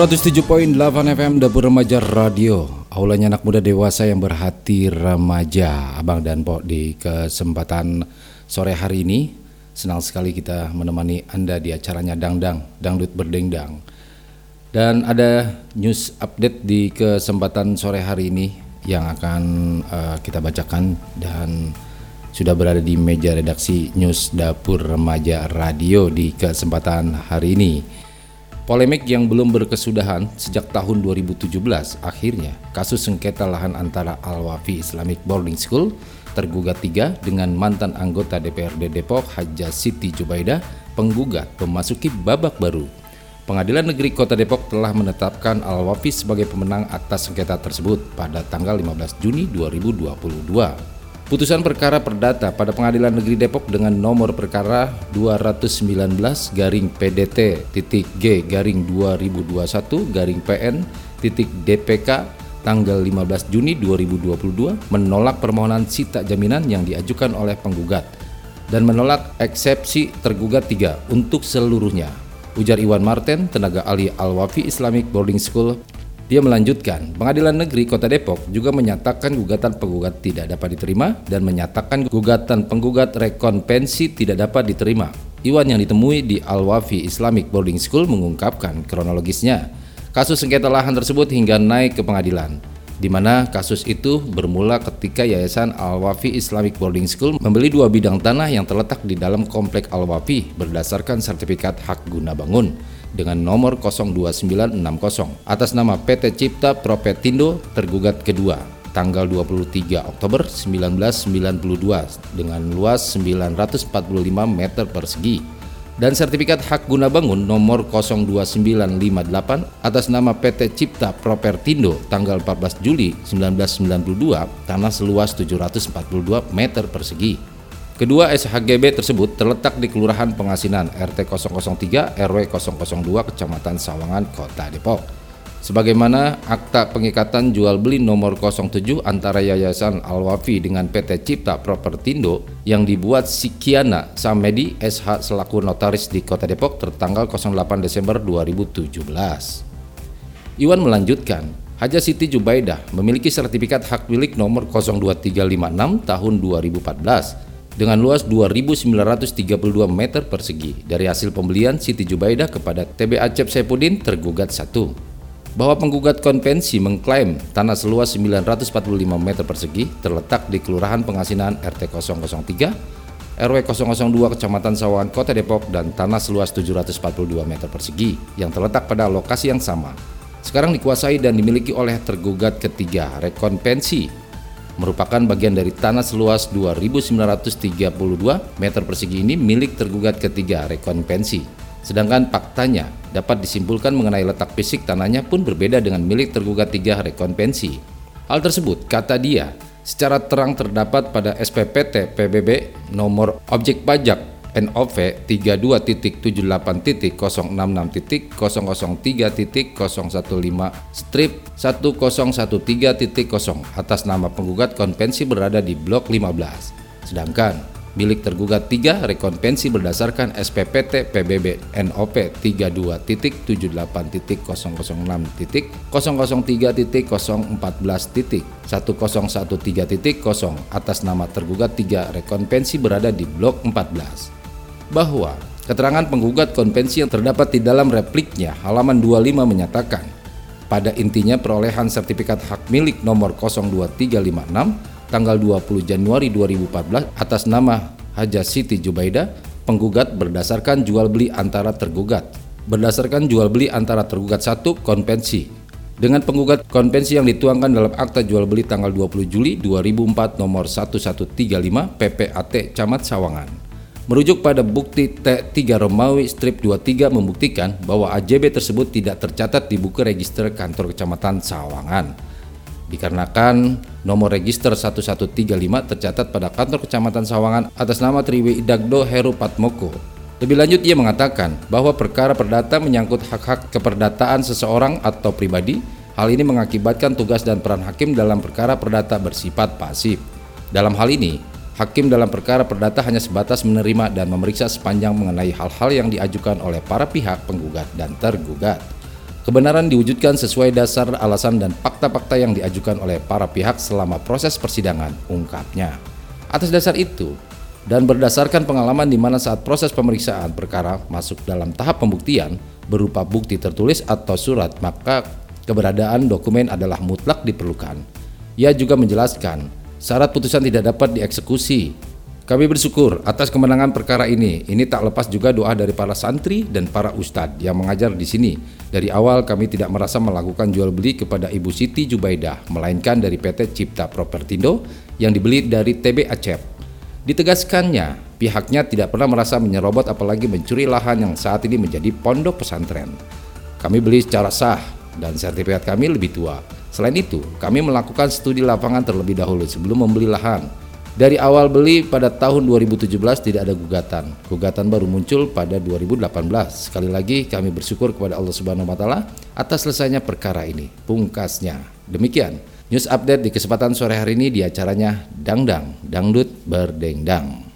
107.8 FM Dapur Remaja Radio. Aulanya anak muda dewasa yang berhati remaja. Abang dan Pok di kesempatan sore hari ini Senang sekali kita menemani Anda di acaranya Dangdang Dangdut Berdengdang. Dan ada news update di kesempatan sore hari ini Yang akan uh, kita bacakan Dan sudah berada di meja redaksi News Dapur Remaja Radio di kesempatan hari ini Polemik yang belum berkesudahan sejak tahun 2017 akhirnya kasus sengketa lahan antara Al-Wafi Islamic Boarding School tergugat tiga dengan mantan anggota DPRD Depok Haja Siti Jubaida penggugat memasuki babak baru. Pengadilan Negeri Kota Depok telah menetapkan Al-Wafi sebagai pemenang atas sengketa tersebut pada tanggal 15 Juni 2022. Putusan perkara perdata pada Pengadilan Negeri Depok dengan nomor perkara 219 garing PDT titik G garing 2021 garing PN titik DPK tanggal 15 Juni 2022 menolak permohonan sita jaminan yang diajukan oleh penggugat dan menolak eksepsi tergugat tiga untuk seluruhnya. Ujar Iwan Martin, tenaga ahli Al-Wafi Islamic Boarding School dia melanjutkan, Pengadilan Negeri Kota Depok juga menyatakan gugatan penggugat tidak dapat diterima dan menyatakan gugatan penggugat rekonvensi tidak dapat diterima. Iwan yang ditemui di Al-Wafi Islamic Boarding School mengungkapkan kronologisnya. Kasus sengketa lahan tersebut hingga naik ke pengadilan, di mana kasus itu bermula ketika Yayasan Al-Wafi Islamic Boarding School membeli dua bidang tanah yang terletak di dalam komplek Al-Wafi berdasarkan sertifikat hak guna bangun dengan nomor 02960 atas nama PT Cipta Propetindo tergugat kedua tanggal 23 Oktober 1992 dengan luas 945 meter persegi dan sertifikat hak guna bangun nomor 02958 atas nama PT Cipta Propertindo tanggal 14 Juli 1992 tanah seluas 742 meter persegi. Kedua SHGB tersebut terletak di Kelurahan Pengasinan RT 003 RW 002 Kecamatan Sawangan, Kota Depok. Sebagaimana akta pengikatan jual beli nomor 07 antara Yayasan Al-Wafi dengan PT Cipta Propertindo yang dibuat Sikiana Samedi SH selaku notaris di Kota Depok tertanggal 08 Desember 2017. Iwan melanjutkan, Haja Siti Jubaidah memiliki sertifikat hak milik nomor 02356 tahun 2014 dengan luas 2.932 meter persegi. Dari hasil pembelian Siti Jubaidah kepada TB Acep Sepudin tergugat satu bahwa penggugat konvensi mengklaim tanah seluas 945 meter persegi terletak di Kelurahan Pengasinan RT 003 RW 002 Kecamatan Sawangan Kota Depok dan tanah seluas 742 meter persegi yang terletak pada lokasi yang sama. Sekarang dikuasai dan dimiliki oleh tergugat ketiga rekonvensi merupakan bagian dari tanah seluas 2.932 meter persegi ini milik tergugat ketiga rekonvensi. Sedangkan faktanya dapat disimpulkan mengenai letak fisik tanahnya pun berbeda dengan milik tergugat tiga rekonvensi. Hal tersebut, kata dia, secara terang terdapat pada SPPT PBB nomor objek pajak NOV 32.78.066.003.015 strip 1013.0 atas nama penggugat konvensi berada di blok 15. Sedangkan milik tergugat 3 rekonvensi berdasarkan SPPT PBB NOP 32.003.014.1013.0 atas nama tergugat 3 rekonvensi berada di blok 14 bahwa keterangan penggugat konvensi yang terdapat di dalam repliknya halaman 25 menyatakan pada intinya perolehan sertifikat hak milik nomor 02356 tanggal 20 Januari 2014 atas nama Haja Siti Jubaida penggugat berdasarkan jual beli antara tergugat berdasarkan jual beli antara tergugat satu konvensi dengan penggugat konvensi yang dituangkan dalam akta jual beli tanggal 20 Juli 2004 nomor 1135 PPAT Camat Sawangan. Merujuk pada bukti T3 Romawi strip 23 membuktikan bahwa AJB tersebut tidak tercatat di buku register kantor kecamatan Sawangan. Dikarenakan nomor register 1135 tercatat pada kantor kecamatan Sawangan atas nama Triwi Idagdo Heru Patmoko. Lebih lanjut ia mengatakan bahwa perkara perdata menyangkut hak-hak keperdataan seseorang atau pribadi. Hal ini mengakibatkan tugas dan peran hakim dalam perkara perdata bersifat pasif. Dalam hal ini, Hakim dalam perkara perdata hanya sebatas menerima dan memeriksa sepanjang mengenai hal-hal yang diajukan oleh para pihak penggugat dan tergugat. Kebenaran diwujudkan sesuai dasar alasan dan fakta-fakta yang diajukan oleh para pihak selama proses persidangan, ungkapnya. Atas dasar itu, dan berdasarkan pengalaman di mana saat proses pemeriksaan perkara masuk dalam tahap pembuktian berupa bukti tertulis atau surat, maka keberadaan dokumen adalah mutlak diperlukan. Ia juga menjelaskan, syarat putusan tidak dapat dieksekusi. Kami bersyukur atas kemenangan perkara ini. Ini tak lepas juga doa dari para santri dan para ustadz yang mengajar di sini. Dari awal kami tidak merasa melakukan jual beli kepada Ibu Siti Jubaidah, melainkan dari PT Cipta Propertindo yang dibeli dari TB Acep. Ditegaskannya, pihaknya tidak pernah merasa menyerobot apalagi mencuri lahan yang saat ini menjadi pondok pesantren. Kami beli secara sah dan sertifikat kami lebih tua. Selain itu, kami melakukan studi lapangan terlebih dahulu sebelum membeli lahan. Dari awal beli pada tahun 2017 tidak ada gugatan. Gugatan baru muncul pada 2018. Sekali lagi kami bersyukur kepada Allah Subhanahu wa taala atas selesainya perkara ini. Pungkasnya. Demikian news update di kesempatan sore hari ini di acaranya Dangdang Dangdut Berdengdang.